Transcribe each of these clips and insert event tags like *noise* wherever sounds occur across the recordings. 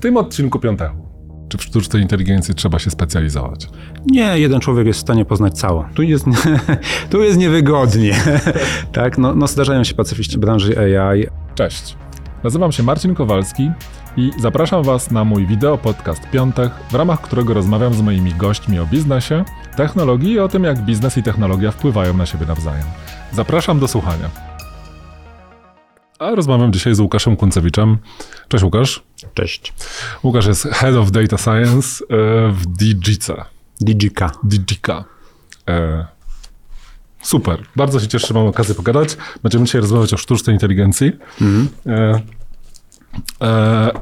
W tym odcinku Piątechu. Czy w sztucznej inteligencji trzeba się specjalizować? Nie, jeden człowiek jest w stanie poznać całą. Tu jest, *laughs* tu jest niewygodnie. *laughs* tak, no, no zdarzają się pacyfiści branży AI. Cześć. Nazywam się Marcin Kowalski i zapraszam Was na mój wideo podcast Piątek, w ramach którego rozmawiam z moimi gośćmi o biznesie, technologii i o tym, jak biznes i technologia wpływają na siebie nawzajem. Zapraszam do słuchania. A rozmawiam dzisiaj z Łukaszem Kuncewiczem. Cześć Łukasz. Cześć. Łukasz jest Head of Data Science e, w DGC. DGK. DGK. E, super. Bardzo się cieszę, że mam okazję pogadać. Będziemy dzisiaj rozmawiać o sztucznej inteligencji. Mhm. E,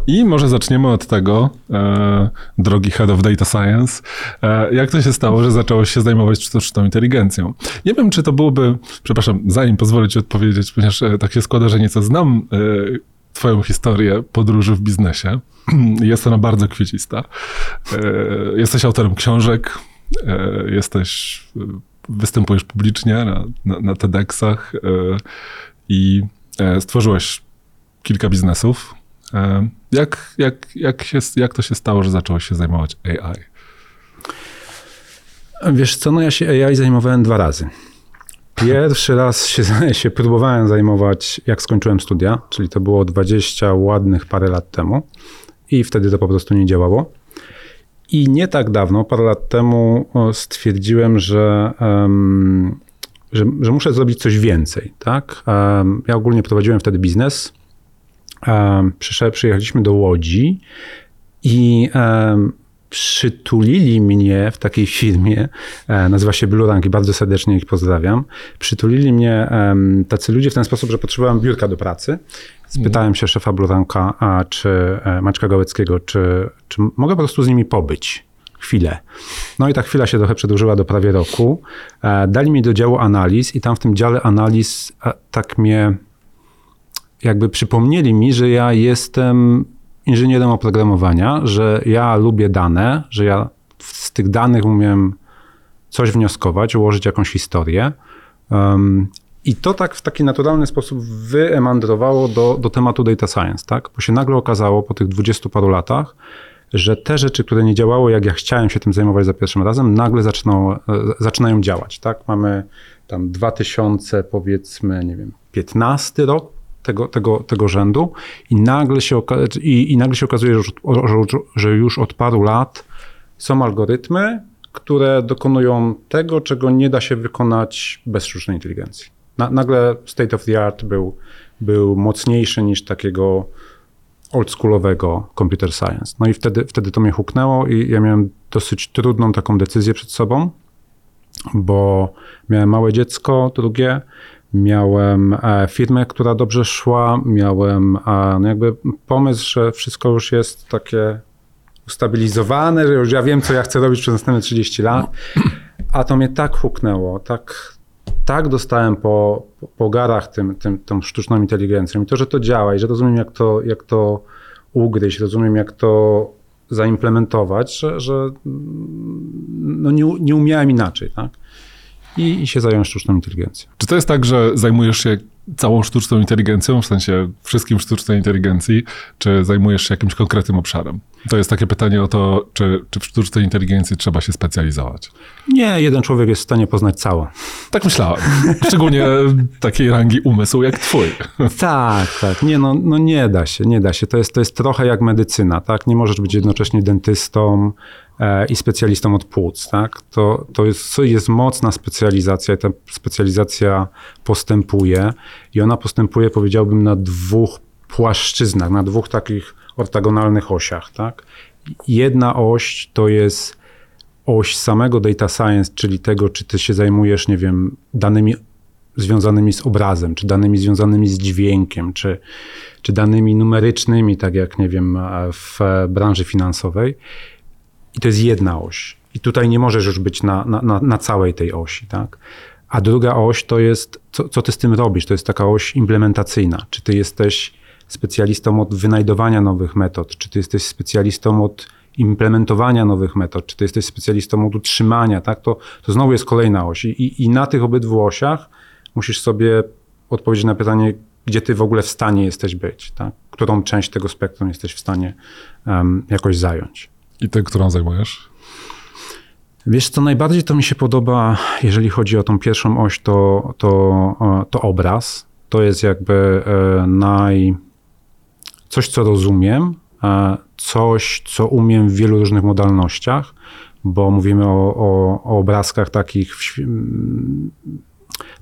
I może zaczniemy od tego, e, drogi Head of Data Science, e, jak to się stało, że zacząłeś się zajmować sztuczną inteligencją? Nie wiem, czy to byłoby, przepraszam, zanim pozwolę ci odpowiedzieć, ponieważ e, tak się składa, że nieco znam e, Twoją historię podróży w biznesie. *clears throat* Jest ona bardzo kwiecista. Jesteś autorem książek, jesteś, występujesz publicznie na, na, na TEDxach i stworzyłeś kilka biznesów. Jak, jak, jak, się, jak to się stało, że zacząłeś się zajmować AI? Wiesz co, no ja się AI zajmowałem dwa razy. Pierwszy *laughs* raz się, *laughs* się próbowałem zajmować, jak skończyłem studia, czyli to było 20 ładnych parę lat temu i wtedy to po prostu nie działało. I nie tak dawno, parę lat temu stwierdziłem, że, um, że, że, muszę zrobić coś więcej. Tak? Um, ja ogólnie prowadziłem wtedy biznes. Przyjechaliśmy do Łodzi i przytulili mnie w takiej firmie, e, nazywa się Blue Rank i bardzo serdecznie ich pozdrawiam. Przytulili mnie tacy ludzie w ten sposób, że potrzebowałem biurka do pracy. Spytałem się szefa Blue Ranka, a czy e, Maćka Gałeckiego, czy, czy mogę po prostu z nimi pobyć chwilę. No i ta chwila się trochę przedłużyła do prawie roku. E, dali mi do działu analiz i tam w tym dziale analiz tak mnie jakby przypomnieli mi, że ja jestem inżynierem oprogramowania, że ja lubię dane, że ja z tych danych umiem coś wnioskować, ułożyć jakąś historię. Um, I to tak w taki naturalny sposób wyemandrowało do, do tematu data science, tak? Bo się nagle okazało po tych dwudziestu paru latach, że te rzeczy, które nie działały, jak ja chciałem się tym zajmować za pierwszym razem, nagle zaczną, e, zaczynają działać, tak? Mamy tam 2000, powiedzmy, nie wiem, 15 rok, tego, tego, tego rzędu i nagle się, i, i nagle się okazuje, że, że, że już od paru lat są algorytmy, które dokonują tego, czego nie da się wykonać bez sztucznej inteligencji. Na, nagle state of the art był, był mocniejszy niż takiego oldschoolowego computer science. No i wtedy, wtedy to mnie huknęło i ja miałem dosyć trudną taką decyzję przed sobą, bo miałem małe dziecko, drugie, Miałem e, firmę, która dobrze szła, miałem e, no jakby pomysł, że wszystko już jest takie ustabilizowane, że już ja wiem, co ja chcę robić przez następne 30 lat. A to mnie tak huknęło, tak, tak dostałem po, po garach tym, tym, tą sztuczną inteligencją i to, że to działa i że rozumiem, jak to, jak to ugryźć, rozumiem, jak to zaimplementować, że, że no nie, nie umiałem inaczej. Tak? I, i się zająłem sztuczną inteligencją. Czy to jest tak, że zajmujesz się całą sztuczną inteligencją, w sensie wszystkim sztucznej inteligencji, czy zajmujesz się jakimś konkretnym obszarem? To jest takie pytanie o to, czy, czy w sztucznej inteligencji trzeba się specjalizować. Nie, jeden człowiek jest w stanie poznać całą. Tak myślałem. Szczególnie takiej rangi umysłu jak twój. Tak, tak. Nie, no, no nie da się, nie da się. To jest, to jest trochę jak medycyna, tak? Nie możesz być jednocześnie dentystą, e, i specjalistą od płuc. Tak? To, to jest, jest mocna specjalizacja i ta specjalizacja postępuje i ona postępuje, powiedziałbym, na dwóch płaszczyznach, na dwóch takich ortogonalnych osiach. Tak? Jedna oś to jest oś samego data science, czyli tego, czy ty się zajmujesz, nie wiem, danymi związanymi z obrazem, czy danymi związanymi z dźwiękiem, czy, czy danymi numerycznymi, tak jak, nie wiem, w branży finansowej. I to jest jedna oś. I tutaj nie możesz już być na, na, na całej tej osi, tak? A druga oś to jest, co, co ty z tym robisz? To jest taka oś implementacyjna. Czy ty jesteś specjalistą od wynajdowania nowych metod? Czy ty jesteś specjalistą od implementowania nowych metod? Czy ty jesteś specjalistą od utrzymania? Tak? To, to znowu jest kolejna oś. I, I na tych obydwu osiach musisz sobie odpowiedzieć na pytanie, gdzie ty w ogóle w stanie jesteś być, tak? którą część tego spektrum jesteś w stanie um, jakoś zająć. I ty, którą zajmujesz? Wiesz, co najbardziej to mi się podoba, jeżeli chodzi o tą pierwszą oś, to, to, to obraz. To jest jakby e, naj... coś, co rozumiem, e, coś, co umiem w wielu różnych modalnościach, bo mówimy o, o, o obrazkach takich w,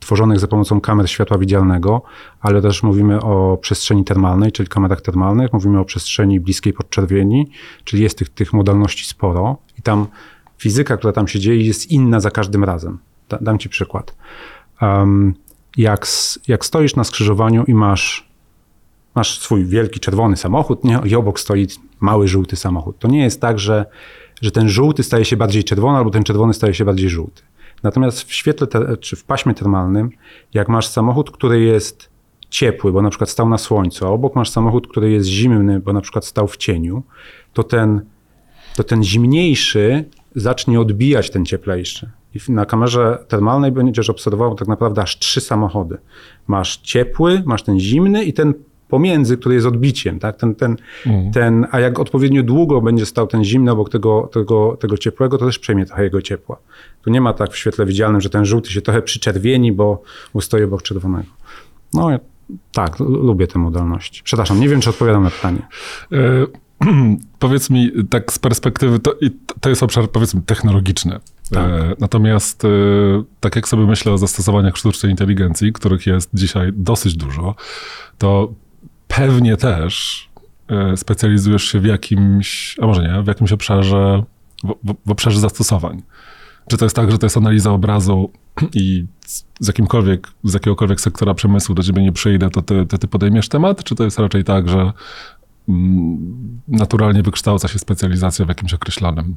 tworzonych za pomocą kamer światła widzialnego, ale też mówimy o przestrzeni termalnej, czyli kamerach termalnych, mówimy o przestrzeni bliskiej podczerwieni, czyli jest tych, tych modalności sporo i tam fizyka, która tam się dzieje, jest inna za każdym razem. Da, dam ci przykład. Um, jak, jak stoisz na skrzyżowaniu i masz, masz swój wielki czerwony samochód nie? i obok stoi mały żółty samochód, to nie jest tak, że, że ten żółty staje się bardziej czerwony albo ten czerwony staje się bardziej żółty. Natomiast w świetle czy w paśmie termalnym, jak masz samochód, który jest ciepły, bo na przykład stał na słońcu, a obok masz samochód, który jest zimny, bo na przykład stał w cieniu, to ten, to ten zimniejszy zacznie odbijać ten cieplejszy. I na kamerze termalnej będziesz obserwował tak naprawdę aż trzy samochody. Masz ciepły, masz ten zimny i ten pomiędzy, który jest odbiciem, tak? Ten, ten, mm. ten, a jak odpowiednio długo będzie stał ten zimny obok tego, tego, tego ciepłego, to też przejmie trochę jego ciepła. Tu nie ma tak w świetle widzialnym, że ten żółty się trochę przyczerwieni, bo stoi obok czerwonego. No tak, lubię te modalności. Przepraszam, nie wiem, czy odpowiadam na pytanie. E, *clears throat* powiedz mi, tak z perspektywy, to, to jest obszar powiedzmy technologiczny. Tak. E, natomiast e, tak jak sobie myślę o zastosowaniach sztucznej inteligencji, których jest dzisiaj dosyć dużo, to pewnie też e, specjalizujesz się w jakimś, a może nie, w jakimś obszarze, w, w, obszarze zastosowań. Czy to jest tak, że to jest analiza obrazu *clears throat* i z jakimkolwiek, z jakiegokolwiek sektora przemysłu do ciebie nie przyjdę, to ty, ty, ty podejmiesz temat? Czy to jest raczej tak, że naturalnie wykształca się specjalizacja w jakimś określonym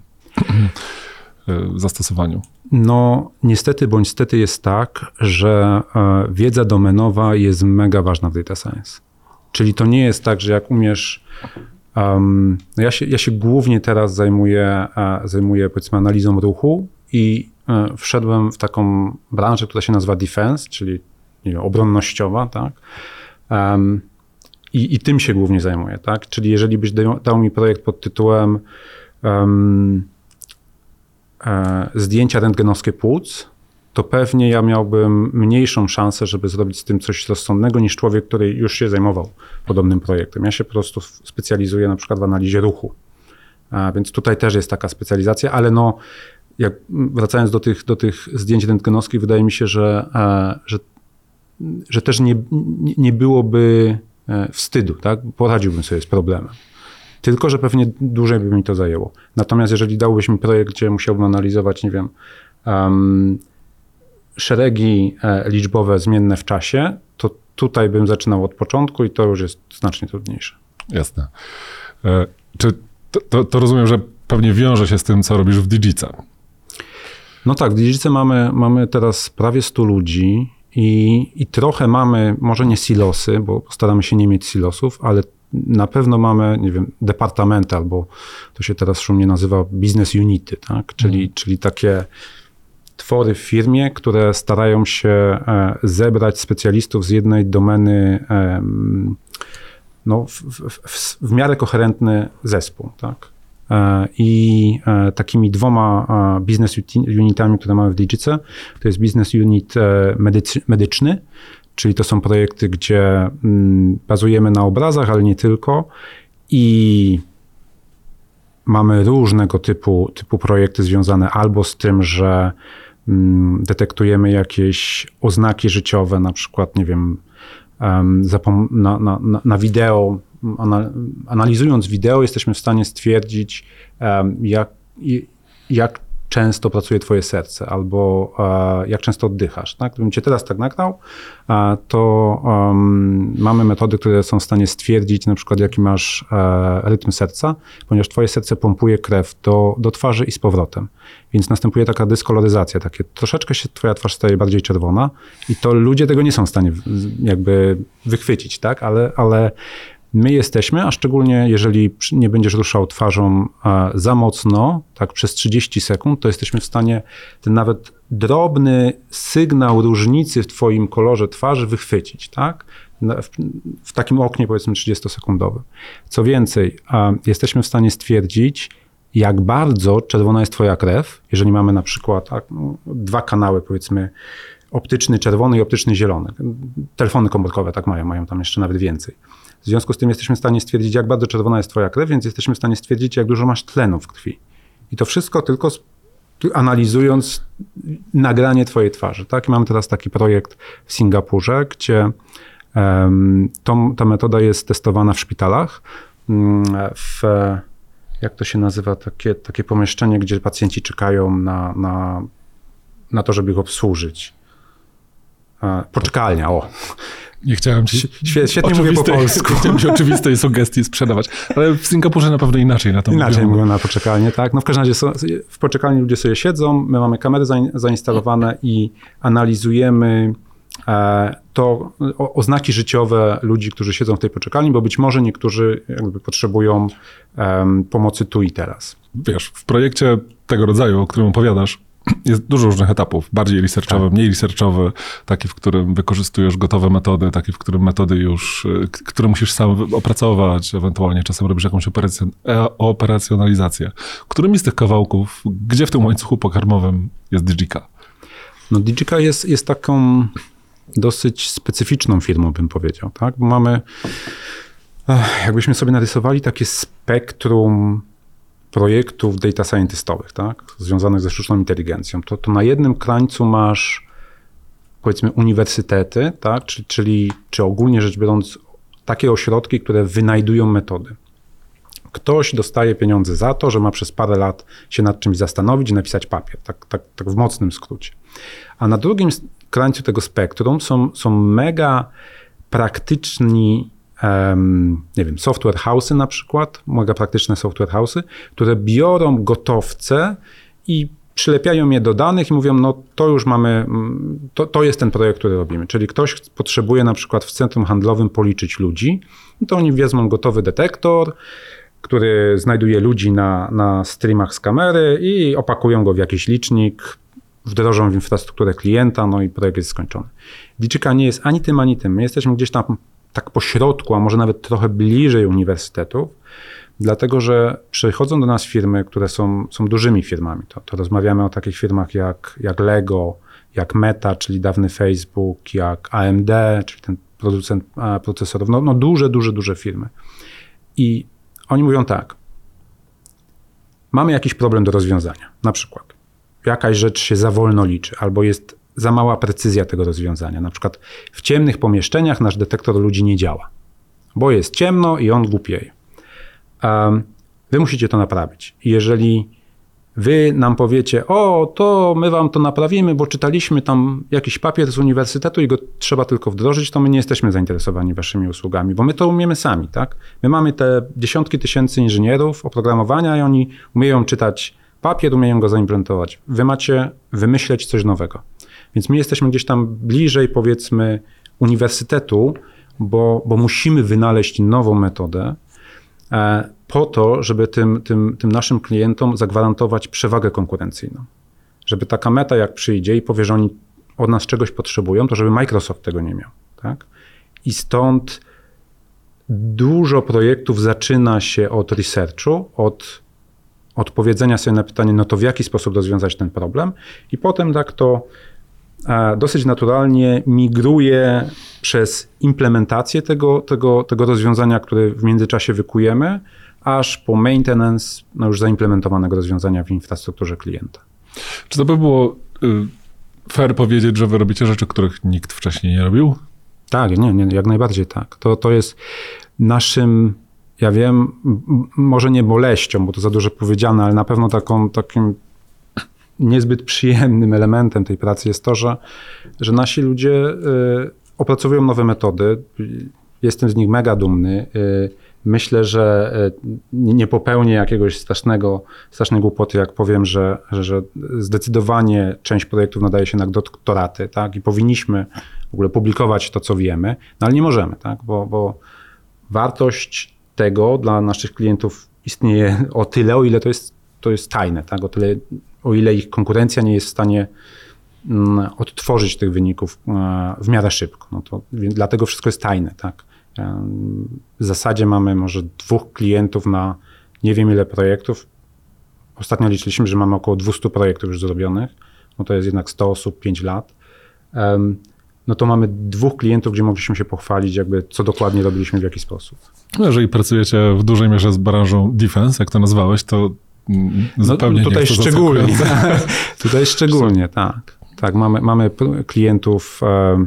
e, zastosowaniu? No, niestety bądź stety jest tak, że e, wiedza domenowa jest mega ważna w data science. Czyli to nie jest tak, że jak umiesz. Um, ja, się, ja się głównie teraz zajmuję, uh, zajmuję powiedzmy analizą ruchu i wszedłem w taką branżę, która się nazywa defense, czyli nie wiem, obronnościowa, tak? Um, i, I tym się głównie zajmuję, tak? Czyli jeżeli byś dał, mi projekt pod tytułem um, e, zdjęcia rentgenowskie płuc, to pewnie ja miałbym mniejszą szansę, żeby zrobić z tym coś rozsądnego niż człowiek, który już się zajmował podobnym projektem. Ja się po prostu specjalizuję na przykład w analizie ruchu. A więc tutaj też jest taka specjalizacja, ale no, jak wracając do tych, do tych zdjęć rentgenowskich, wydaje mi się, że, e, że, że też nie, nie byłoby wstydu, tak? Poradziłbym sobie z problemem. Tylko, że pewnie dłużej by mi to zajęło. Natomiast jeżeli dałbyś mi projekt, gdzie musiałbym analizować, nie wiem, um, szeregi e, liczbowe zmienne w czasie, to tutaj bym zaczynał od początku i to już jest znacznie trudniejsze. Jasne. E, czy to, to, to rozumiem, że pewnie wiąże się z tym, co robisz w Digice? No tak, w Digice mamy, mamy teraz prawie 100 ludzi i, i trochę mamy, może nie silosy, bo staramy się nie mieć silosów, ale na pewno mamy, nie wiem, departamenty, albo to się teraz szumnie nazywa business unity, tak? czyli, hmm. czyli takie twory w firmie, które starają się e, zebrać specjalistów z jednej domeny no, w, w, w miarę koherentny zespół. Tak? E, I e, takimi dwoma business unitami, które mamy w Digice, to jest business unit medyczny, czyli to są projekty, gdzie mm, bazujemy na obrazach, ale nie tylko. I mamy różnego typu, typu projekty związane albo z tym, że Mm, detektujemy jakieś oznaki życiowe, na przykład, nie wiem, na, na, na wideo, analizując wideo, jesteśmy w stanie stwierdzić, jak, jak często pracuje twoje serce, albo e, jak często oddychasz. Tak? Gdybym cię teraz tak nagrał, e, to um, mamy metody, które są w stanie stwierdzić na przykład, jaki masz e, rytm serca, ponieważ twoje serce pompuje krew do, do twarzy i z powrotem. Więc następuje taka dyskoloryzacja, takie troszeczkę się twoja twarz staje bardziej czerwona i to ludzie tego nie są w stanie jakby wychwycić, tak? Ale, ale My jesteśmy, a szczególnie jeżeli nie będziesz ruszał twarzą za mocno, tak przez 30 sekund, to jesteśmy w stanie ten nawet drobny sygnał różnicy w twoim kolorze twarzy wychwycić, tak? w, w takim oknie powiedzmy 30-sekundowym. Co więcej, jesteśmy w stanie stwierdzić, jak bardzo czerwona jest twoja krew, jeżeli mamy na przykład a, no, dwa kanały powiedzmy optyczny czerwony i optyczny zielony. Telefony komórkowe tak mają, mają tam jeszcze nawet więcej. W związku z tym jesteśmy w stanie stwierdzić, jak bardzo czerwona jest twoja krew, więc jesteśmy w stanie stwierdzić, jak dużo masz tlenu w krwi. I to wszystko tylko analizując nagranie twojej twarzy. Tak? I mamy teraz taki projekt w Singapurze, gdzie em, tą, ta metoda jest testowana w szpitalach. Mm, W, jak to się nazywa, takie, takie pomieszczenie, gdzie pacjenci czekają na, na, na to, żeby ich obsłużyć. E, Poczekalnia, o. Nie chciałem ci Świe- świetnie mówię po polsku. *laughs* Chciałem ci oczywistej sugestii sprzedawać, ale w Singapurze na pewno inaczej na to Inaczej mówią. na poczekalnię, tak? No w każdym razie są, w poczekalni ludzie sobie siedzą, my mamy kamery zain- zainstalowane i analizujemy e, to oznaki życiowe ludzi, którzy siedzą w tej poczekalni, bo być może niektórzy jakby potrzebują pomocy tu i teraz. Wiesz, w projekcie tego rodzaju, o którym opowiadasz, jest dużo różnych etapów. Bardziej researchowy, Tak. mniej researchowy, taki, w którym wykorzystujesz gotowe metody, taki, w którym metody już, y, które musisz sam opracować, ewentualnie czasem robisz jakąś e, operacjonalizację. Którymi z tych kawałków, gdzie w tym łańcuchu pokarmowym jest Digika? No Digica jest, jest taką dosyć specyficzną firmą, bym powiedział, tak? Bo mamy, jakbyśmy sobie narysowali takie spektrum projektów data scientistowych, tak? Związanych ze sztuczną inteligencją, to, to na jednym krańcu masz powiedzmy uniwersytety, tak? Czyli, czyli czy ogólnie rzecz biorąc takie ośrodki, które wynajdują metody. Ktoś dostaje pieniądze za to, że ma przez parę lat się nad czymś zastanowić i napisać papier, tak, tak, tak w mocnym skrócie. A na drugim krańcu tego spektrum są, są mega praktyczni, em, nie wiem, software house'y na przykład, mega praktyczne software house'y, które biorą gotowce i przylepiają je do danych i mówią, no to już mamy, mm, to, to jest ten projekt, który robimy. Czyli ktoś potrzebuje na przykład w centrum handlowym policzyć ludzi, no to oni wezmą gotowy detektor, który znajduje ludzi na, na streamach z kamery i opakują go w jakiś licznik, wdrożą w infrastrukturę klienta, no i projekt jest skończony. Digica nie jest ani tym, ani tym. My jesteśmy gdzieś tam tak po środku, a może nawet trochę bliżej uniwersytetów, dlatego że przychodzą do nas firmy, które są, są dużymi firmami. To, to rozmawiamy o takich firmach jak, jak Lego, jak Meta, czyli dawny Facebook, jak AMD, czyli ten producent a, procesorów. No, no duże, duże, duże firmy. I oni mówią tak. Mamy jakiś problem do rozwiązania. Na przykład jakaś rzecz się za wolno liczy, albo jest za mała precyzja tego rozwiązania. Na przykład w ciemnych pomieszczeniach nasz detektor ludzi nie działa, bo jest ciemno i on głupieje. Um, wy musicie to naprawić. Jeżeli wy nam powiecie, o, to my wam to naprawimy, bo czytaliśmy tam jakiś papier z uniwersytetu i go trzeba tylko wdrożyć, to my nie jesteśmy zainteresowani waszymi usługami, bo my to umiemy sami, tak? My mamy te dziesiątki tysięcy inżynierów oprogramowania i oni umieją czytać papier, umieją go zaimplementować. Wy macie wymyśleć coś nowego. Więc my jesteśmy gdzieś tam bliżej, powiedzmy, uniwersytetu, bo, bo musimy wynaleźć nową metodę, e, po to, żeby tym, tym, tym naszym klientom zagwarantować przewagę konkurencyjną. Żeby taka meta, jak przyjdzie i powie, że oni od nas czegoś potrzebują, to żeby Microsoft tego nie miał. Tak? I stąd dużo projektów zaczyna się od researchu, od odpowiedzenia sobie na pytanie, no to w jaki sposób rozwiązać ten problem, i potem tak to dosyć naturalnie migruje przez implementację tego, tego, tego rozwiązania, które w międzyczasie wykujemy, aż po maintenance no już zaimplementowanego rozwiązania w infrastrukturze klienta. Czy to by było y, fair powiedzieć, że wy robicie rzeczy, których nikt wcześniej nie robił? Tak, nie, nie, jak najbardziej tak. To, to jest naszym, ja wiem, może nie boleścią, bo to za dużo powiedziane, ale na pewno taką, takim niezbyt przyjemnym elementem tej pracy jest to, że, że nasi ludzie y, opracowują nowe metody. Jestem z nich mega dumny. Y, myślę, że y, nie popełnię jakiegoś strasznego, strasznej głupoty, jak powiem, że, że, że zdecydowanie część projektów nadaje się na doktoraty, tak? I powinniśmy w ogóle publikować to, co wiemy, no ale nie możemy, tak? Bo, bo wartość tego dla naszych klientów istnieje o tyle, o ile to jest, to jest tajne, tak? O tyle, o ile ich konkurencja nie jest w stanie mm, odtworzyć tych wyników e, w miarę szybko. No to, dlatego wszystko jest tajne, tak. E, W zasadzie mamy może dwóch klientów na nie wiem ile projektów. Ostatnio liczyliśmy, że mamy około 200 projektów już zrobionych. No to jest jednak 100 osób, 5 lat. No to mamy dwóch klientów, gdzie mogliśmy się pochwalić, jakby co dokładnie robiliśmy, w jaki sposób. No, Jeżeli pracujecie w dużej mierze z branżą defense, jak to nazwałeś, to zupełnie no, tutaj nie szczególnie. *laughs* tutaj szczególnie, tak. Tak, mamy, mamy klientów e,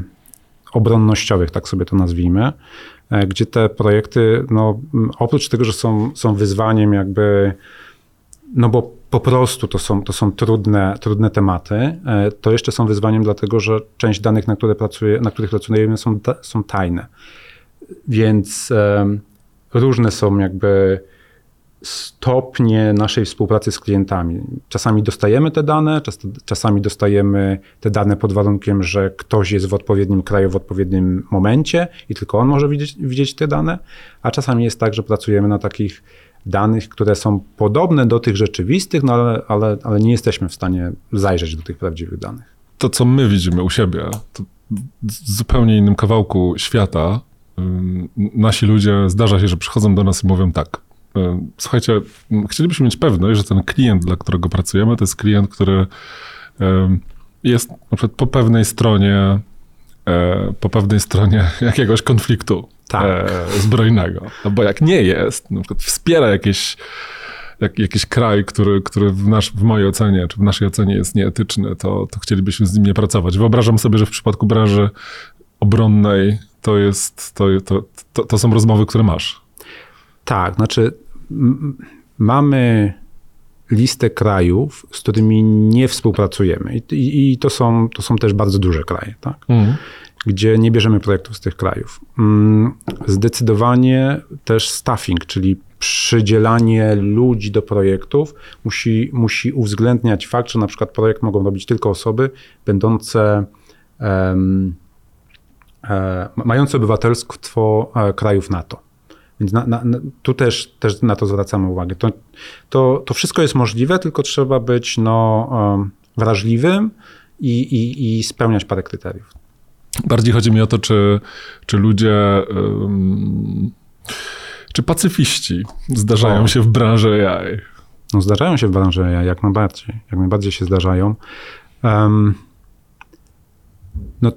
obronnościowych, tak sobie to nazwijmy, e, gdzie te projekty, no, oprócz tego, że są, są wyzwaniem jakby, no bo po prostu to są, to są trudne, trudne tematy, e, to jeszcze są wyzwaniem dlatego, że część danych, na, które pracuje, na których pracujemy są, są tajne. Więc em, różne są jakby stopnie naszej współpracy z klientami. Czasami dostajemy te dane, czas, czasami dostajemy te dane pod warunkiem, że ktoś jest w odpowiednim kraju w odpowiednim momencie i tylko on może widzieć, widzieć te dane, a czasami jest tak, że pracujemy na takich danych, które są podobne do tych rzeczywistych, no ale, ale, ale nie jesteśmy w stanie zajrzeć do tych prawdziwych danych. To, co my widzimy u siebie, to w zupełnie innym kawałku świata nasi ludzie, zdarza się, że przychodzą do nas i mówią tak, słuchajcie, ym, chcielibyśmy mieć pewność, że ten klient, dla którego pracujemy, to jest klient, który ym, jest na przykład po pewnej stronie e, po pewnej stronie *laughs* jakiegoś konfliktu Tak. e, zbrojnego. No bo jak nie jest, na przykład wspiera jakieś, jak, jakiś kraj, który, który w, nasz, w mojej ocenie, czy w naszej ocenie jest nieetyczny, to, to chcielibyśmy z nim nie pracować. Wyobrażam sobie, że w przypadku branży obronnej to jest, to, to, to, to są rozmowy, które masz. Tak, znaczy mamy listę krajów, z którymi nie współpracujemy. I, i, i to, są, to są też bardzo duże kraje, tak? gdzie nie bierzemy projektów z tych krajów. Mm, Zdecydowanie też staffing, czyli przydzielanie ludzi do projektów musi, musi uwzględniać fakt, że na przykład projekt mogą robić tylko osoby będące e, mające obywatelstwo e, krajów NATO. Więc na, na, tu też, też na to zwracamy uwagę. To, to, to wszystko jest możliwe, tylko trzeba być no, wrażliwym i, i, i spełniać parę kryteriów. Bardziej chodzi mi o to, czy, czy ludzie, ym, czy pacyfiści zdarzają O. się w branży AI. No, zdarzają się w branży AI, jak najbardziej. Jak najbardziej się zdarzają. Em, no,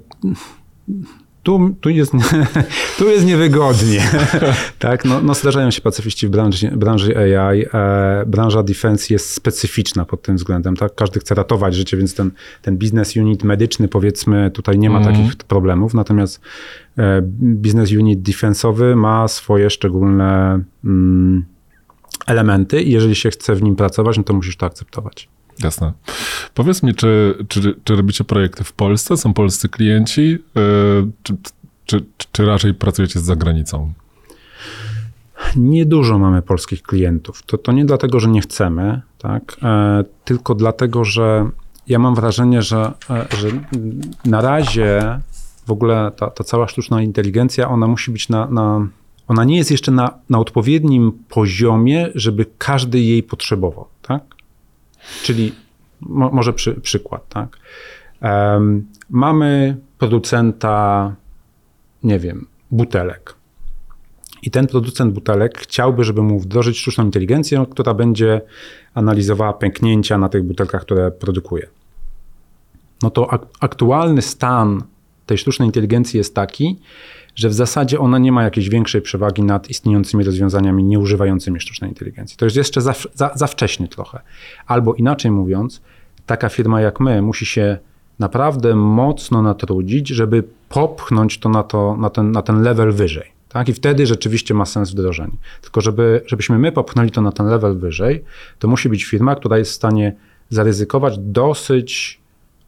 tu, tu, jest, *laughs* tu jest niewygodnie. *laughs* tak, no, no zdarzają się pacyfiści w branży, branży AI. E, branża defense jest specyficzna pod tym względem. Tak? Każdy chce ratować życie, więc ten, ten business unit medyczny, powiedzmy, tutaj nie ma Mhm. takich problemów. Natomiast e, business unit defensowy ma swoje szczególne mm, elementy i jeżeli się chce w nim pracować, no to musisz to akceptować. Jasne. Powiedz mi, czy, czy, czy robicie projekty w Polsce? Są polscy klienci? Yy, czy, czy, czy raczej pracujecie z zagranicą? Niedużo mamy polskich klientów. To, to nie dlatego, że nie chcemy, tak? E, tylko dlatego, że ja mam wrażenie, że, e, że na razie w ogóle ta, ta cała sztuczna inteligencja, ona musi być na, na ona nie jest jeszcze na, na odpowiednim poziomie, żeby każdy jej potrzebował, tak? Czyli mo, może przy, przykład, tak? Em, mamy producenta, nie wiem, butelek. I ten producent butelek chciałby, żeby mu wdrożyć sztuczną inteligencję, która będzie analizowała pęknięcia na tych butelkach, które produkuje. No to ak- aktualny stan tej sztucznej inteligencji jest taki, że w zasadzie ona nie ma jakiejś większej przewagi nad istniejącymi rozwiązaniami nieużywającymi sztucznej inteligencji. To jest jeszcze za, za, za wcześnie trochę. Albo inaczej mówiąc, taka firma jak my musi się naprawdę mocno natrudzić, żeby popchnąć to na, to, na, ten, na ten level wyżej. Tak? I wtedy rzeczywiście ma sens wdrożenie. Tylko żeby, żebyśmy my popchnęli to na ten level wyżej, to musi być firma, która jest w stanie zaryzykować dosyć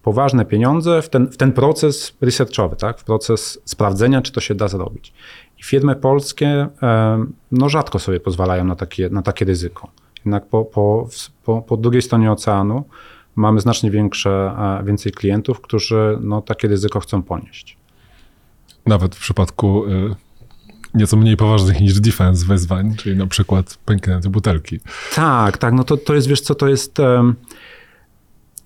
poważne pieniądze w ten, w ten proces researchowy, tak? w proces sprawdzenia, czy to się da zrobić. I firmy polskie e, no, rzadko sobie pozwalają na takie, na takie ryzyko. Jednak po, po, po, po drugiej stronie oceanu mamy znacznie większe, e, więcej klientów, którzy no, takie ryzyko chcą ponieść. Nawet w przypadku y, nieco mniej poważnych niż defense wyzwań, czyli na przykład pęknięte butelki. Tak, tak, no to, to jest, wiesz co, to jest...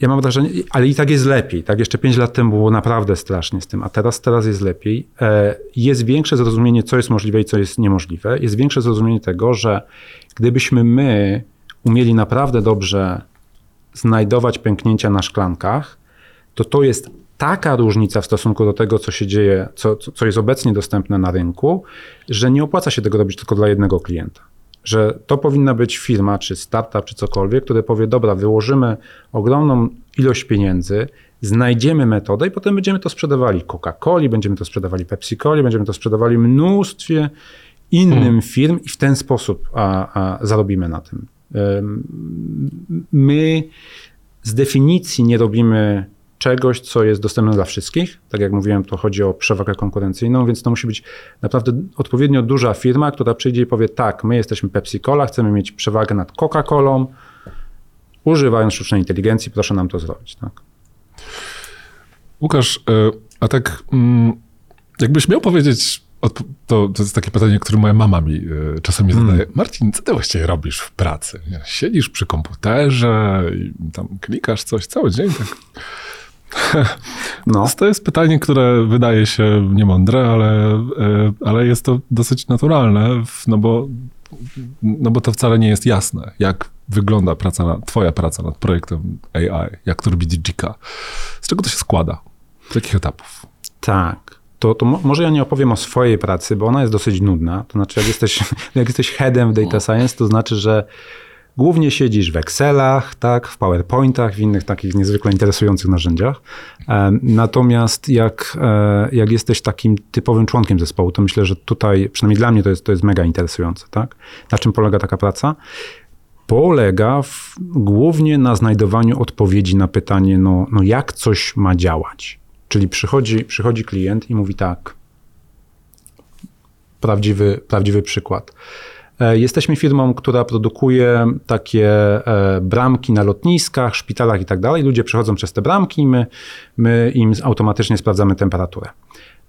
ja mam wrażenie, ale i tak jest lepiej. Tak, jeszcze 5 lat temu było naprawdę strasznie z tym, a teraz, teraz jest lepiej. E, jest większe zrozumienie, co jest możliwe i co jest niemożliwe. Jest większe zrozumienie tego, że gdybyśmy my umieli naprawdę dobrze znajdować pęknięcia na szklankach, to to jest taka różnica w stosunku do tego, co się dzieje, co, co jest obecnie dostępne na rynku, że nie opłaca się tego robić tylko dla jednego klienta. Że to powinna być firma, czy startup, czy cokolwiek, które powie: Dobra, wyłożymy ogromną ilość pieniędzy, znajdziemy metodę i potem będziemy to sprzedawali Coca-Coli, będziemy to sprzedawali Pepsi-Coli, będziemy to sprzedawali mnóstwie innym hmm. firm i w ten sposób a, a zarobimy na tym. My z definicji nie robimy czegoś, co jest dostępne dla wszystkich. Tak jak mówiłem, to chodzi o przewagę konkurencyjną, więc to musi być naprawdę odpowiednio duża firma, która przyjdzie i powie: Tak, my jesteśmy Pepsi-Cola, chcemy mieć przewagę nad Coca-Colą. Używając sztucznej inteligencji, proszę nam to zrobić. Tak? Łukasz, e, a tak, mm, jakbyś miał powiedzieć to, to jest takie pytanie, które moja mama mi y, czasami hmm. zadaje. Marcin, co ty właściwie robisz w pracy? Siedzisz przy komputerze i tam klikasz coś cały dzień. Tak. No. To jest pytanie, które wydaje się niemądre, ale, y, ale jest to dosyć naturalne, no bo, no bo to wcale nie jest jasne, jak wygląda praca na, twoja praca nad projektem AI, jak to robi Digika. Z czego to się składa? Z jakich etapów? Tak to, to może ja nie opowiem o swojej pracy, bo ona jest dosyć nudna. To znaczy, jak jesteś, *laughs* jak jesteś headem w data science, to znaczy, że głównie siedzisz w Excelach, tak, w PowerPointach, w innych takich niezwykle interesujących narzędziach. Natomiast jak, e, jak jesteś takim typowym członkiem zespołu, to myślę, że tutaj, przynajmniej dla mnie to jest, to jest mega interesujące. Tak? Na czym polega taka praca? Polega w, głównie na znajdowaniu odpowiedzi na pytanie, no, no jak coś ma działać. Czyli przychodzi, przychodzi klient i mówi tak. Prawdziwy, prawdziwy przykład. E, jesteśmy firmą, która produkuje takie e, bramki na lotniskach, szpitalach i tak dalej. Ludzie przechodzą przez te bramki i my, my im automatycznie sprawdzamy temperaturę.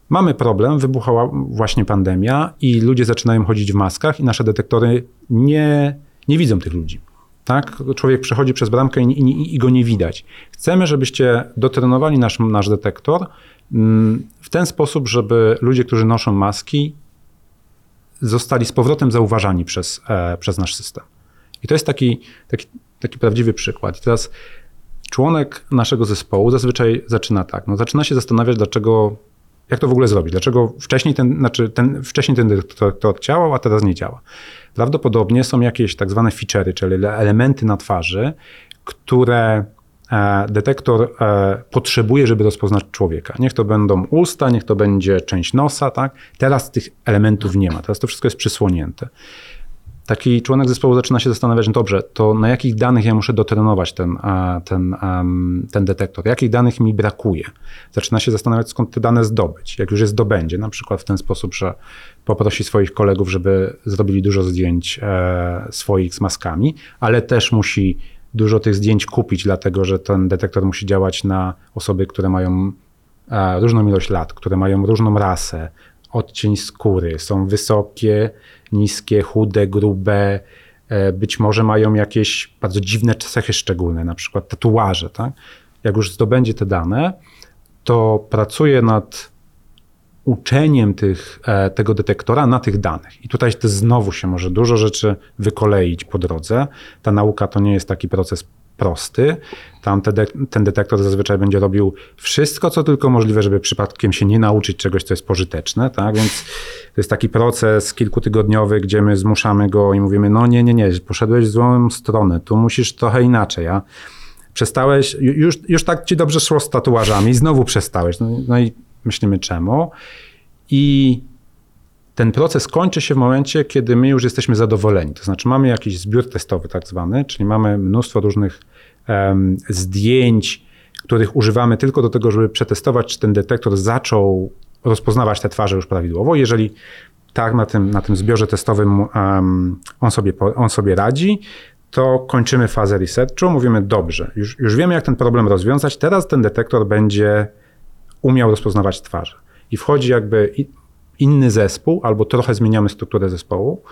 Mamy problem, wybuchała właśnie pandemia i ludzie zaczynają chodzić w maskach i nasze detektory nie, nie widzą tych ludzi. Tak? Człowiek przechodzi przez bramkę i, i, i, go nie widać. Chcemy, żebyście dotrenowali nasz, nasz detektor mm, w ten sposób, żeby ludzie, którzy noszą maski, zostali z powrotem zauważani przez, e, przez nasz system. I to jest taki, taki, taki prawdziwy przykład. I teraz członek naszego zespołu zazwyczaj zaczyna tak. No, zaczyna się zastanawiać, dlaczego, jak to w ogóle zrobić, dlaczego wcześniej ten, znaczy ten, wcześniej ten detektor działał, a teraz nie działa. Prawdopodobnie są jakieś tak zwane feature'y, czyli elementy na twarzy, które detektor e, potrzebuje, żeby rozpoznać człowieka. Niech to będą usta, niech to będzie część nosa, tak? Teraz tych elementów nie ma, teraz to wszystko jest przysłonięte taki członek zespołu zaczyna się zastanawiać, no dobrze, to na jakich danych ja muszę dotrenować ten, ten, ten detektor, jakich danych mi brakuje. Zaczyna się zastanawiać, skąd te dane zdobyć. Jak już je zdobędzie, na przykład w ten sposób, że poprosi swoich kolegów, żeby zrobili dużo zdjęć e, swoich z maskami, ale też musi dużo tych zdjęć kupić, dlatego że ten detektor musi działać na osoby, które mają e, różną ilość lat, które mają różną rasę, odcień skóry, są wysokie, niskie, chude, grube, e, być może mają jakieś bardzo dziwne cechy szczególne, na przykład tatuaże. Tak? Jak już zdobędzie te dane, to pracuje nad uczeniem tych, e, tego detektora na tych danych. I tutaj też znowu się może dużo rzeczy wykoleić po drodze. Ta nauka to nie jest taki proces prosty. Tam te de ten detektor zazwyczaj będzie robił wszystko, co tylko możliwe, żeby przypadkiem się nie nauczyć czegoś, co jest pożyteczne. Tak? Więc to jest taki proces kilkutygodniowy, gdzie my zmuszamy go i mówimy: No, nie, nie, nie, poszedłeś w złą stronę, tu musisz trochę inaczej. A przestałeś, już, już tak ci dobrze szło z tatuażami, znowu przestałeś. No, no i myślimy, czemu? I ten proces kończy się w momencie, kiedy my już jesteśmy zadowoleni. To znaczy mamy jakiś zbiór testowy tak zwany, czyli mamy mnóstwo różnych um, zdjęć, których używamy tylko do tego, żeby przetestować, czy ten detektor zaczął rozpoznawać te twarze już prawidłowo. Jeżeli tak na tym, na tym zbiorze testowym um, on, sobie, on sobie radzi, to kończymy fazę researchu, mówimy dobrze, już, już wiemy jak ten problem rozwiązać, teraz ten detektor będzie umiał rozpoznawać twarze. I wchodzi jakby inny zespół, albo trochę zmieniamy strukturę zespołu,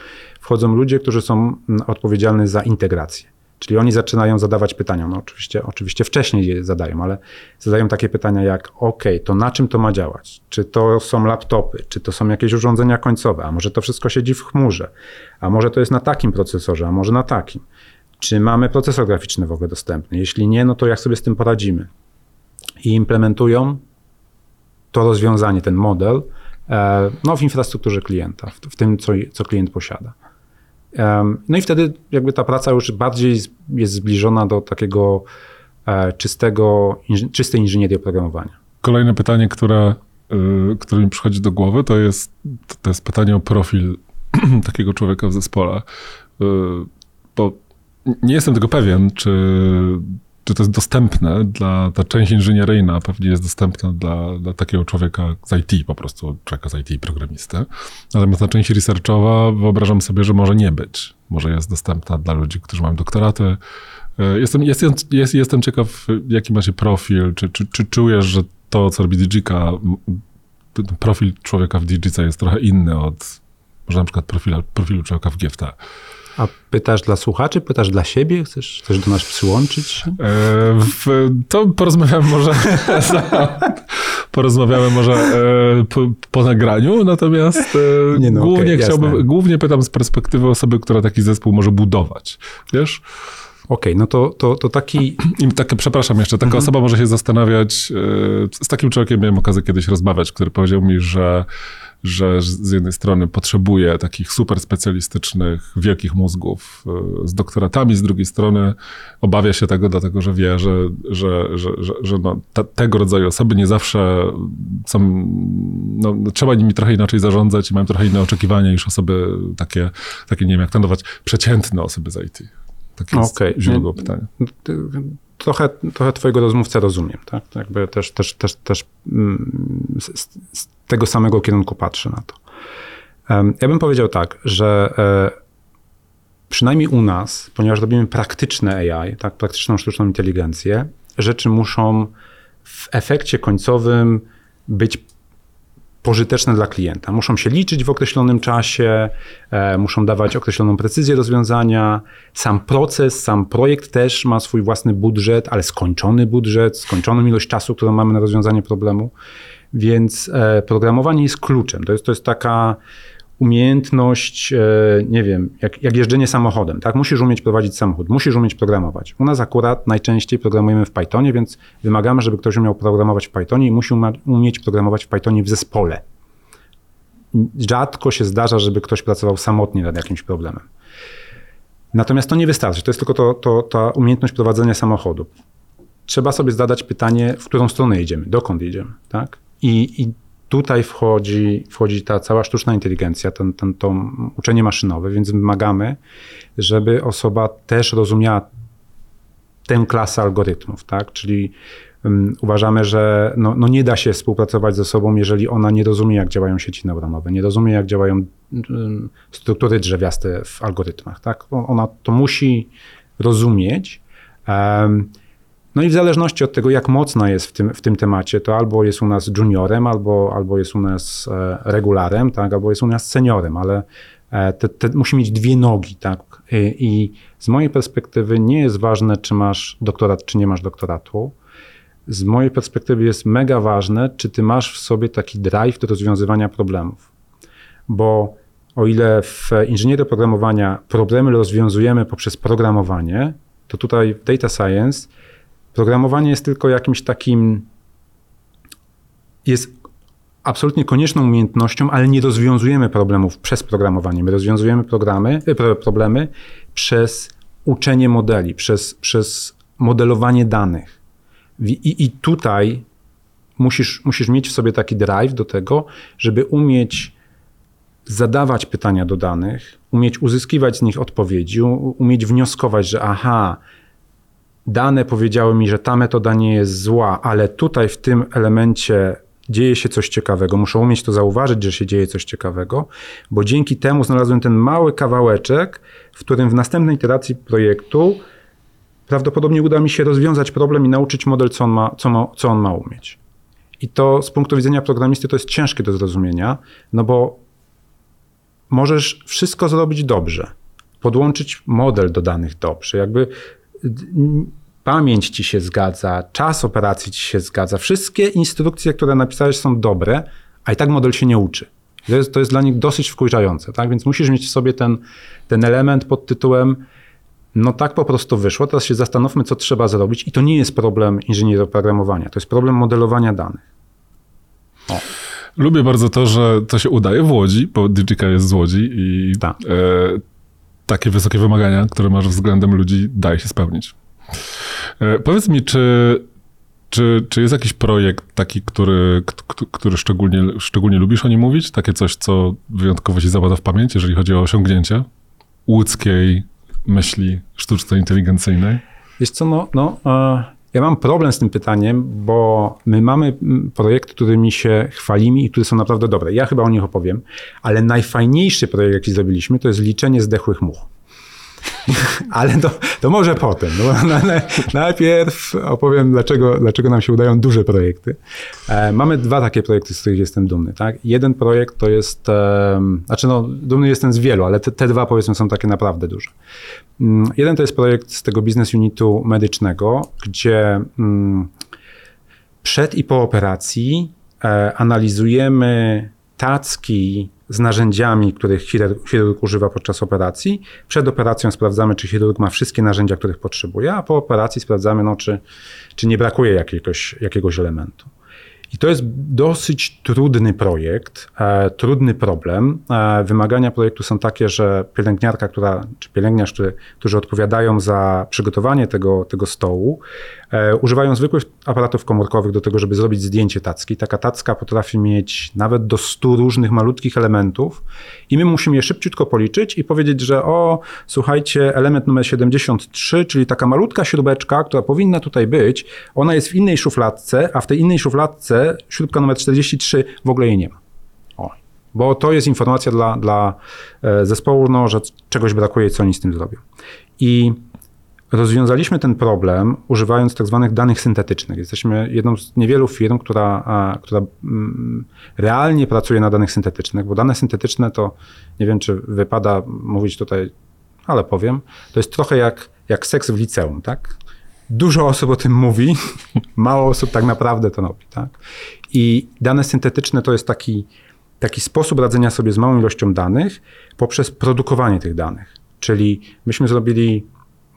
wchodzą ludzie, którzy są mm, odpowiedzialni za integrację. Czyli oni zaczynają zadawać pytania. No oczywiście, oczywiście wcześniej je zadają, ale zadają takie pytania jak: OK, to na czym to ma działać? Czy to są laptopy, czy to są jakieś urządzenia końcowe, a może to wszystko siedzi w chmurze, a może to jest na takim procesorze, a może na takim. Czy mamy procesor graficzny w ogóle dostępny? Jeśli nie, no to jak sobie z tym poradzimy? I implementują to rozwiązanie, ten model, e, no, w infrastrukturze klienta, w, w tym, co, co klient posiada. No i wtedy jakby ta praca już bardziej jest zbliżona do takiego e, czystego, czystej inżynierii oprogramowania. Kolejne pytanie, które, y, które mi przychodzi do głowy, to jest, to jest pytanie o profil *clears throat* takiego człowieka w zespole. Bo nie jestem tego pewien, czy czy to jest dostępne dla, ta część inżynieryjna pewnie jest dostępna dla, dla takiego człowieka z IT, po prostu człowieka z IT, programistę. Natomiast ta część researchowa wyobrażam sobie, że może nie być. Może jest dostępna dla ludzi, którzy mają doktoraty. E, jestem, jestem, jest, jestem ciekaw, jaki macie profil, czy, czy, czy czujesz, że to, co robi Digika, profil człowieka w Digice jest trochę inny od może na przykład profilu, profilu człowieka w GFT. A pytasz dla słuchaczy, pytasz dla siebie? Chcesz, chcesz do nas przyłączyć? E, w, to porozmawiamy może *laughs* porozmawiamy może e, po, po, nagraniu, natomiast e, no, głównie okay, chciałbym, głównie pytam z perspektywy osoby, która taki zespół może budować, wiesz? Okej, okay, no to, to, to taki... *clears throat* I takie, przepraszam jeszcze, taka mhm. osoba może się zastanawiać, z takim człowiekiem miałem okazję kiedyś rozmawiać, który powiedział mi, że że z jednej strony potrzebuje takich super specjalistycznych, wielkich mózgów e, z doktoratami, z drugiej strony obawia się tego, dlatego że wie, że, że, że, że, no, tego rodzaju osoby nie zawsze są, no, trzeba nimi trochę inaczej zarządzać i mają trochę inne oczekiwania niż osoby takie, takie nie wiem jak to nazwać, przeciętne osoby z IT. Takie jest okay. źródło pytania trochę, trochę twojego rozmówcę rozumiem, tak? Jakby też, też, też, też mm, z, z, tego samego kierunku patrzę na to. Ja bym powiedział tak, że e, przynajmniej u nas, ponieważ robimy praktyczne AI, tak, praktyczną sztuczną inteligencję, rzeczy muszą w efekcie końcowym być pożyteczne dla klienta. Muszą się liczyć w określonym czasie, e, muszą dawać określoną precyzję rozwiązania. Sam proces, sam projekt też ma swój własny budżet, ale skończony budżet, skończoną ilość czasu, którą mamy na rozwiązanie problemu. Więc e, programowanie jest kluczem. To jest, to jest taka umiejętność, e, nie wiem, jak, jak jeżdżenie samochodem, tak? Musisz umieć prowadzić samochód, musisz umieć programować. U nas akurat najczęściej programujemy w Pythonie, więc wymagamy, żeby ktoś umiał programować w Pythonie i musi umieć programować w Pythonie w zespole. Rzadko się zdarza, żeby ktoś pracował samotnie nad jakimś problemem. Natomiast to nie wystarczy. To jest tylko to, to, ta umiejętność prowadzenia samochodu. Trzeba sobie zadać pytanie, w którą stronę jedziemy, dokąd jedziemy, tak? I, i tutaj wchodzi, wchodzi ta cała sztuczna inteligencja, ten, ten, to uczenie maszynowe, więc wymagamy, żeby osoba też rozumiała tę klasę algorytmów, tak? Czyli um, uważamy, że no, no, nie da się współpracować ze sobą, jeżeli ona nie rozumie, jak działają sieci neuronowe, nie rozumie, jak działają um, struktury drzewiaste w algorytmach, tak? Ona to musi rozumieć. Um, no i w zależności od tego, jak mocna jest w tym, w tym temacie, to albo jest u nas juniorem, albo, albo jest u nas e, regularem, tak, albo jest u nas seniorem, ale e, te, te, musi mieć dwie nogi, tak. I, I z mojej perspektywy nie jest ważne, czy masz doktorat, czy nie masz doktoratu. Z mojej perspektywy jest mega ważne, czy ty masz w sobie taki drive do rozwiązywania problemów. Bo o ile w inżynierii oprogramowania problemy rozwiązujemy poprzez programowanie, to tutaj w data science Programowanie jest tylko jakimś takim, jest absolutnie konieczną umiejętnością, ale nie rozwiązujemy problemów przez programowanie. My rozwiązujemy programy, e, problemy przez uczenie modeli, przez, przez modelowanie danych. I, I tutaj musisz, musisz mieć w sobie taki drive do tego, żeby umieć zadawać pytania do danych, umieć uzyskiwać z nich odpowiedzi, umieć wnioskować, że aha, dane powiedziały mi, że ta metoda nie jest zła, ale tutaj w tym elemencie dzieje się coś ciekawego. Muszę umieć to zauważyć, że się dzieje coś ciekawego, bo dzięki temu znalazłem ten mały kawałeczek, w którym w następnej iteracji projektu prawdopodobnie uda mi się rozwiązać problem i nauczyć model, co on ma, co ma, co on ma umieć. I to z punktu widzenia programisty to jest ciężkie do zrozumienia, no bo możesz wszystko zrobić dobrze, podłączyć model do danych dobrze, jakby pamięć ci się zgadza, czas operacji ci się zgadza, wszystkie instrukcje, które napisałeś są dobre, a i tak model się nie uczy. To jest, to jest dla nich dosyć wkurzające, tak? Więc musisz mieć w sobie ten, ten element pod tytułem no tak po prostu wyszło, teraz się zastanówmy, co trzeba zrobić i to nie jest problem inżynieroprogramowania, to jest problem modelowania danych. Lubię bardzo to, że to się udaje w Łodzi, bo DJK jest z Łodzi i Tak. e, takie wysokie wymagania, które masz względem ludzi, daje się spełnić. E, powiedz mi, czy, czy, czy jest jakiś projekt taki, który, który szczególnie, szczególnie lubisz o nim mówić? Takie coś, co wyjątkowo ci zapada w pamięć, jeżeli chodzi o osiągnięcie łódzkiej myśli sztuczno-inteligencyjnej? Wiesz co, no, no e, ja mam problem z tym pytaniem, bo my mamy projekty, którymi się chwalimy i które są naprawdę dobre. Ja chyba o nich opowiem, ale najfajniejszy projekt, jaki zrobiliśmy, to jest liczenie zdechłych much. *laughs* Ale to, to może potem. No, na, na, najpierw opowiem, dlaczego, dlaczego nam się udają duże projekty. E, mamy dwa takie projekty, z których jestem dumny. Tak? Jeden projekt to jest, e, znaczy no, dumny jestem z wielu, ale te, te dwa powiedzmy są takie naprawdę duże. Mm, Jeden to jest projekt z tego biznes unitu medycznego, gdzie mm, przed i po operacji e, analizujemy tacki z narzędziami, których chirurg, używa podczas operacji. Przed operacją sprawdzamy, czy chirurg ma wszystkie narzędzia, których potrzebuje, a po operacji sprawdzamy, no, czy, czy nie brakuje jakiegoś, jakiegoś elementu. I to jest dosyć trudny projekt, e, trudny problem. E, wymagania projektu są takie, że pielęgniarka, która, czy pielęgniarz, który, którzy odpowiadają za przygotowanie tego, tego stołu, e, używają zwykłych aparatów komórkowych do tego, żeby zrobić zdjęcie tacki. Taka tacka potrafi mieć nawet do 100 różnych malutkich elementów i my musimy je szybciutko policzyć i powiedzieć, że o, słuchajcie, element numer 73, czyli taka malutka śrubeczka, która powinna tutaj być, ona jest w innej szufladce, a w tej innej szufladce śrubka numer 43 w ogóle jej nie ma. O. Bo to jest informacja dla, dla e, zespołu, no, że czegoś brakuje i co oni z tym zrobią. I rozwiązaliśmy ten problem używając tak zwanych danych syntetycznych. Jesteśmy jedną z niewielu firm, która, a, która mm, realnie pracuje na danych syntetycznych, bo dane syntetyczne to, nie wiem czy wypada mówić tutaj, ale powiem, to jest trochę jak, jak seks w liceum, tak? Dużo osób o tym mówi, *laughs* mało osób tak naprawdę to robi, tak? I dane syntetyczne to jest taki, taki sposób radzenia sobie z małą ilością danych poprzez produkowanie tych danych. Czyli myśmy zrobili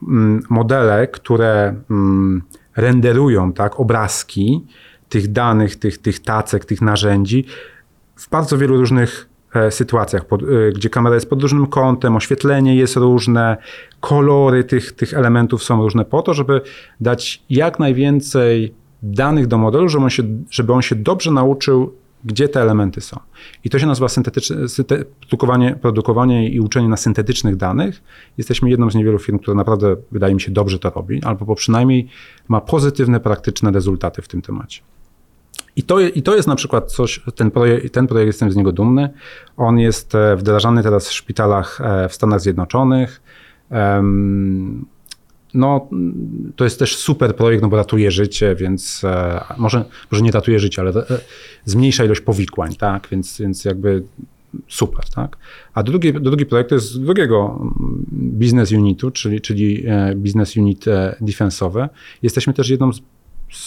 mm, modele, które mm, renderują tak, obrazki tych danych, tych, tych tacek, tych narzędzi w bardzo wielu różnych sytuacjach, pod, e, gdzie kamera jest pod różnym kątem, oświetlenie jest różne, kolory tych, tych elementów są różne, po to, żeby dać jak najwięcej danych do modelu, żeby on się, żeby on się dobrze nauczył, gdzie te elementy są. I to się nazywa syntetyczne, synte, produkowanie, produkowanie i uczenie na syntetycznych danych. Jesteśmy jedną z niewielu firm, która naprawdę, wydaje mi się, dobrze to robi, albo przynajmniej ma pozytywne, praktyczne rezultaty w tym temacie. I to, I to jest na przykład coś, ten projekt, ten projekt, jestem z niego dumny. On jest e, wdrażany teraz w szpitalach e, w Stanach Zjednoczonych. No, to jest też super projekt, no bo ratuje życie, więc e, może, może nie ratuje życie, ale zmniejsza ilość powikłań, tak? Więc, więc jakby super, tak? A drugi, drugi projekt jest z drugiego mm, business unitu, czyli, czyli business unit defensowe. Jesteśmy też jedną z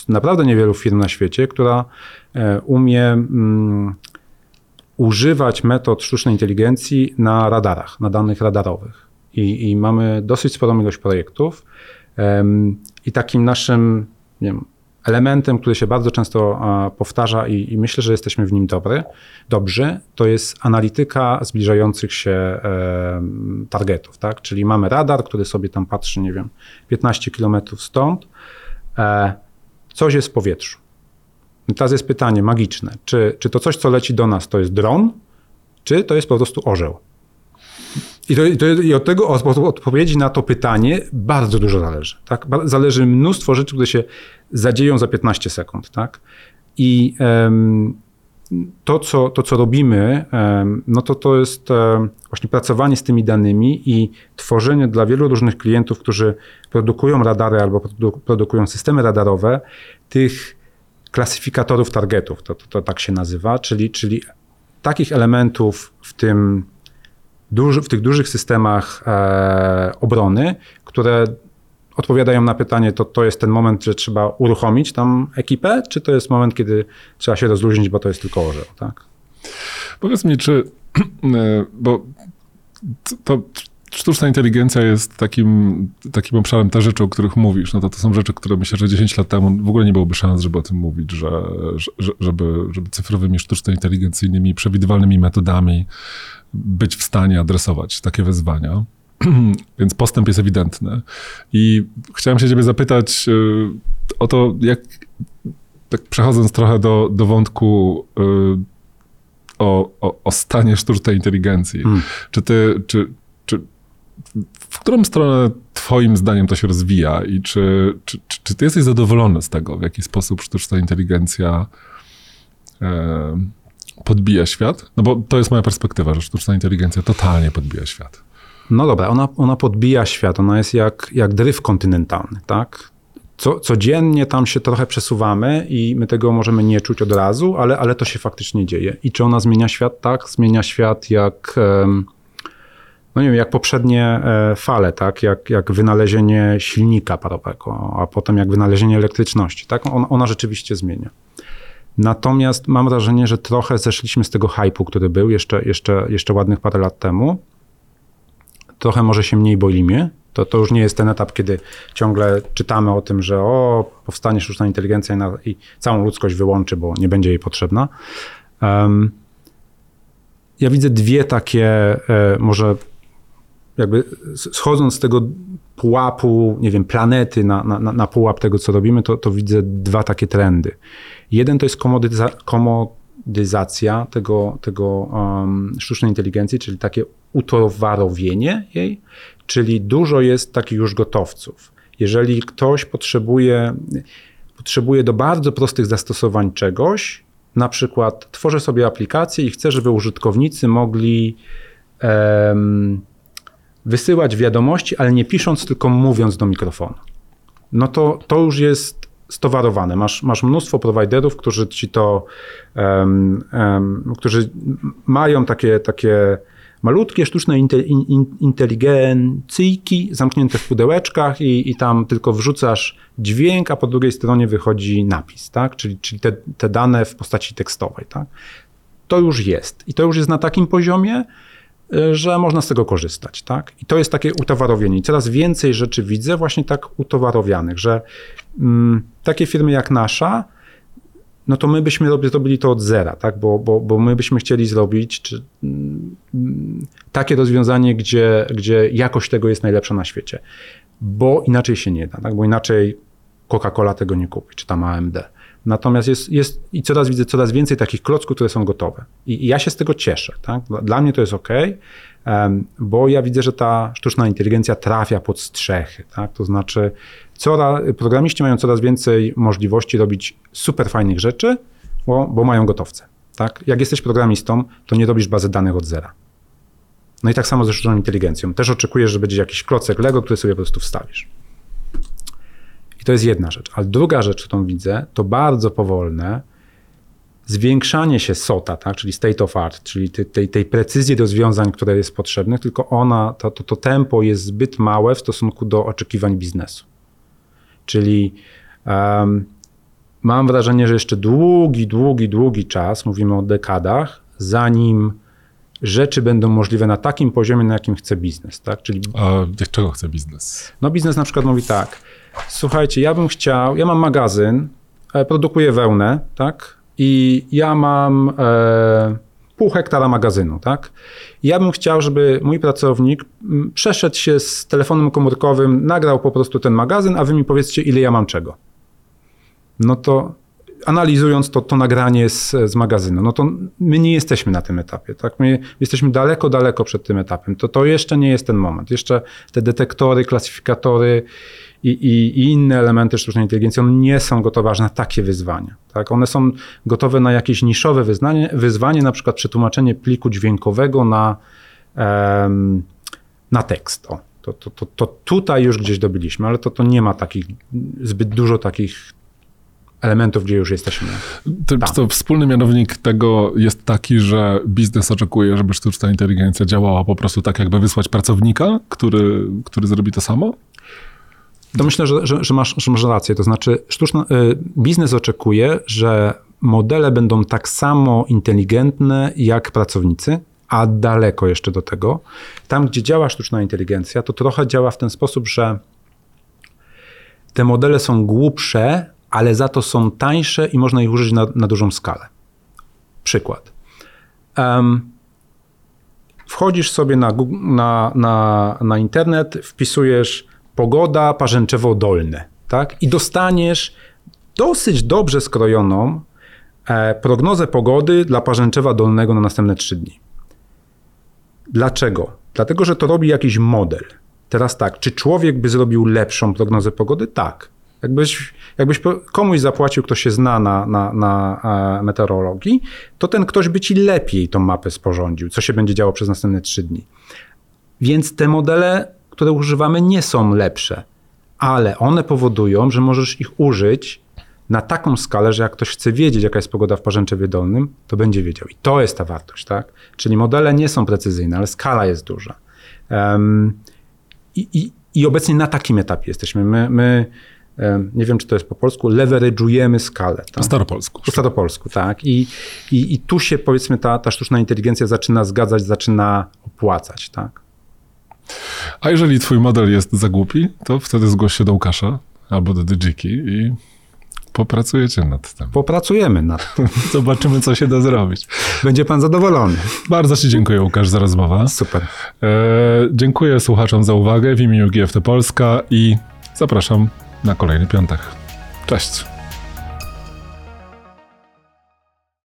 naprawdę niewielu firm na świecie, która umie mm, używać metod sztucznej inteligencji na radarach, na danych radarowych. I, i mamy dosyć sporą ilość projektów. I takim naszym wiem, elementem, który się bardzo często powtarza i, i, myślę, że jesteśmy w nim dobry, dobrzy, to jest analityka zbliżających się e, targetów. Tak? Czyli mamy radar, który sobie tam patrzy, nie wiem, 15 kilometrów stąd. E, coś jest w powietrzu. I teraz jest pytanie magiczne, czy, czy to coś, co leci do nas, to jest dron, czy to jest po prostu orzeł? I, to, i, to, I, od tego od odpowiedzi na to pytanie bardzo dużo zależy. Tak? Zależy mnóstwo rzeczy, które się zadzieją za 15 sekund. Tak? I um, to, co, to, co robimy, no to, to jest właśnie pracowanie z tymi danymi i tworzenie dla wielu różnych klientów, którzy produkują radary albo produ produkują systemy radarowe, tych klasyfikatorów targetów, to, to, to tak się nazywa, czyli, czyli takich elementów w tym w tych dużych systemach e, obrony, które odpowiadają na pytanie, to to jest ten moment, że trzeba uruchomić tam ekipę, czy to jest moment, kiedy trzeba się rozluźnić, bo to jest tylko orzeł, tak? Powiedz mi, czy, *clears throat* e, bo to sztuczna inteligencja jest takim, takim obszarem te rzeczy, o których mówisz, no to to są rzeczy, które myślę, że 10 lat temu w ogóle nie byłoby szans, żeby o tym mówić, że, że żeby, żeby cyfrowymi, sztuczno-inteligencyjnymi, przewidywalnymi metodami być w stanie adresować takie wyzwania. *clears throat* Więc postęp jest ewidentny. I chciałem się ciebie zapytać y, o to, jak, tak przechodząc trochę do, do wątku y, o, o, o stanie sztucznej inteligencji. Hmm. Czy ty, czy, czy w którą stronę twoim zdaniem to się rozwija i czy, czy, czy, czy ty jesteś zadowolony z tego, w jaki sposób sztuczna inteligencja e, podbija świat? No bo to jest moja perspektywa, że sztuczna inteligencja totalnie podbija świat. No dobra, ona, ona podbija świat, ona jest jak, jak dryf kontynentalny, tak? Co, codziennie tam się trochę przesuwamy i my tego możemy nie czuć od razu, ale, ale to się faktycznie dzieje. I czy ona zmienia świat? Tak, zmienia świat jak, no nie wiem, jak poprzednie e, fale, tak? Jak, jak wynalezienie silnika parowego, a potem jak wynalezienie elektryczności, tak? Ona, ona rzeczywiście zmienia. Natomiast mam wrażenie, że trochę zeszliśmy z tego hypu, który był jeszcze, jeszcze, jeszcze ładnych parę lat temu trochę może się mniej boimy. To, to już nie jest ten etap, kiedy ciągle czytamy o tym, że o, powstanie sztuczna inteligencja i, na, i całą ludzkość wyłączy, bo nie będzie jej potrzebna. Um, ja widzę dwie takie, e, może jakby schodząc z tego pułapu, nie wiem, planety na, na, na pułap tego, co robimy, to, to widzę dwa takie trendy. Jeden to jest komodyza, komodyzacja tego, tego um, sztucznej inteligencji, czyli takie utowarowienie jej, czyli dużo jest takich już gotowców. Jeżeli ktoś potrzebuje, potrzebuje do bardzo prostych zastosowań czegoś, na przykład tworzę sobie aplikację i chcę, żeby użytkownicy mogli um, wysyłać wiadomości, ale nie pisząc, tylko mówiąc do mikrofonu. No to, to już jest stowarowane. Masz, masz mnóstwo prowajderów, którzy ci to, um, um, którzy mają takie, takie malutkie sztuczne inteligencyjki zamknięte w pudełeczkach i, i tam tylko wrzucasz dźwięk, a po drugiej stronie wychodzi napis, tak? czyli, czyli te, te dane w postaci tekstowej. Tak? To już jest. I to już jest na takim poziomie, y, że można z tego korzystać. Tak? I to jest takie utowarowienie. I coraz więcej rzeczy widzę właśnie tak utowarowianych, że takie firmy jak nasza, no to my byśmy zrobili to od zera, tak? bo, bo, bo my byśmy chcieli zrobić czy, mm, takie rozwiązanie, gdzie, gdzie jakość tego jest najlepsza na świecie, bo inaczej się nie da, tak? bo inaczej Coca-Cola tego nie kupi, czy tam AMD. Natomiast jest, jest i coraz widzę coraz więcej takich klocków, które są gotowe. I, i ja się z tego cieszę. Tak? Dla mnie to jest ok, bo ja widzę, że ta sztuczna inteligencja trafia pod strzechy. Tak? To znaczy, coraz, programiści mają coraz więcej możliwości robić super fajnych rzeczy, bo, bo mają gotowce. Tak? Jak jesteś programistą, to nie robisz bazy danych od zera. No i tak samo ze sztuczną inteligencją. Też oczekujesz, że będzie jakiś klocek Lego, który sobie po prostu wstawisz. I to jest jedna rzecz. Ale druga rzecz, którą widzę, to bardzo powolne zwiększanie się SOTA, tak? czyli state of art, czyli tej, tej precyzji rozwiązań, które jest potrzebnych, tylko ona, to, to, to tempo jest zbyt małe w stosunku do oczekiwań biznesu. Czyli um, mam wrażenie, że jeszcze długi, długi, długi czas, mówimy o dekadach, zanim rzeczy będą możliwe na takim poziomie, na jakim chce biznes. Tak? Czyli, A czego chce biznes? No biznes na przykład mówi tak, słuchajcie, ja bym chciał, ja mam magazyn, e, produkuję wełnę, tak? I ja mam e, pół hektara magazynu, tak? Ja bym chciał, żeby mój pracownik przeszedł się z telefonem komórkowym, nagrał po prostu ten magazyn, a wy mi powiedzcie, ile ja mam czego. No to analizując to, to nagranie z, z magazynu, no to my nie jesteśmy na tym etapie, tak? My jesteśmy daleko, daleko przed tym etapem. To, to jeszcze nie jest ten moment. Jeszcze te detektory, klasyfikatory i, i, i inne elementy sztucznej inteligencji, one nie są gotowe aż na takie wyzwania. Tak? One są gotowe na jakieś niszowe wyznanie, wyzwanie, na przykład przetłumaczenie pliku dźwiękowego na, um, na tekst. O, to, to, to, to tutaj już gdzieś dobiliśmy, ale to, to nie ma takich, zbyt dużo takich elementów, gdzie już jesteśmy. To, to wspólny mianownik tego jest taki, że biznes oczekuje, żeby sztuczna inteligencja działała po prostu tak, jakby wysłać pracownika, który, który zrobi to samo? To myślę, że, że, że, masz, że masz rację. To znaczy, sztuczna, y, biznes oczekuje, że modele będą tak samo inteligentne jak pracownicy, a daleko jeszcze do tego. Tam, gdzie działa sztuczna inteligencja, to trochę działa w ten sposób, że te modele są głupsze, ale za to są tańsze i można ich użyć na, na dużą skalę. Przykład. Em, wchodzisz sobie na, na, na, na internet, wpisujesz pogoda Parzęczewo-Dolne, tak? I dostaniesz dosyć dobrze skrojoną e, prognozę pogody dla Parzęczewa Dolnego na następne trzy dni. Dlaczego? Dlatego, że to robi jakiś model. Teraz tak, czy człowiek by zrobił lepszą prognozę pogody? Tak. Jakbyś, jakbyś komuś zapłacił, kto się zna na, na, na e, meteorologii, to ten ktoś by ci lepiej tą mapę sporządził, co się będzie działo przez następne trzy dni. Więc te modele, które używamy, nie są lepsze, ale one powodują, że możesz ich użyć na taką skalę, że jak ktoś chce wiedzieć, jaka jest pogoda w Parzęczewie Dolnym, to będzie wiedział. I to jest ta wartość, tak? Czyli modele nie są precyzyjne, ale skala jest duża. Em, i, i, I obecnie na takim etapie jesteśmy. My, my em, nie wiem, czy to jest po polsku, leverage'ujemy skalę. Po Tak? staropolsku. Po staropolsku, tak. I, i, I tu się powiedzmy ta, ta sztuczna inteligencja zaczyna zgadzać, zaczyna opłacać, tak. A jeżeli twój model jest za głupi, to wtedy zgłoś się do Łukasza albo do Digiki i popracujecie nad tym. Popracujemy nad tym. *laughs* Zobaczymy, co się da zrobić. Będzie pan zadowolony. Bardzo ci dziękuję, Łukasz, za rozmowę. Super. E, dziękuję słuchaczom za uwagę w imieniu GFT Polska i zapraszam na kolejny piątek. Cześć.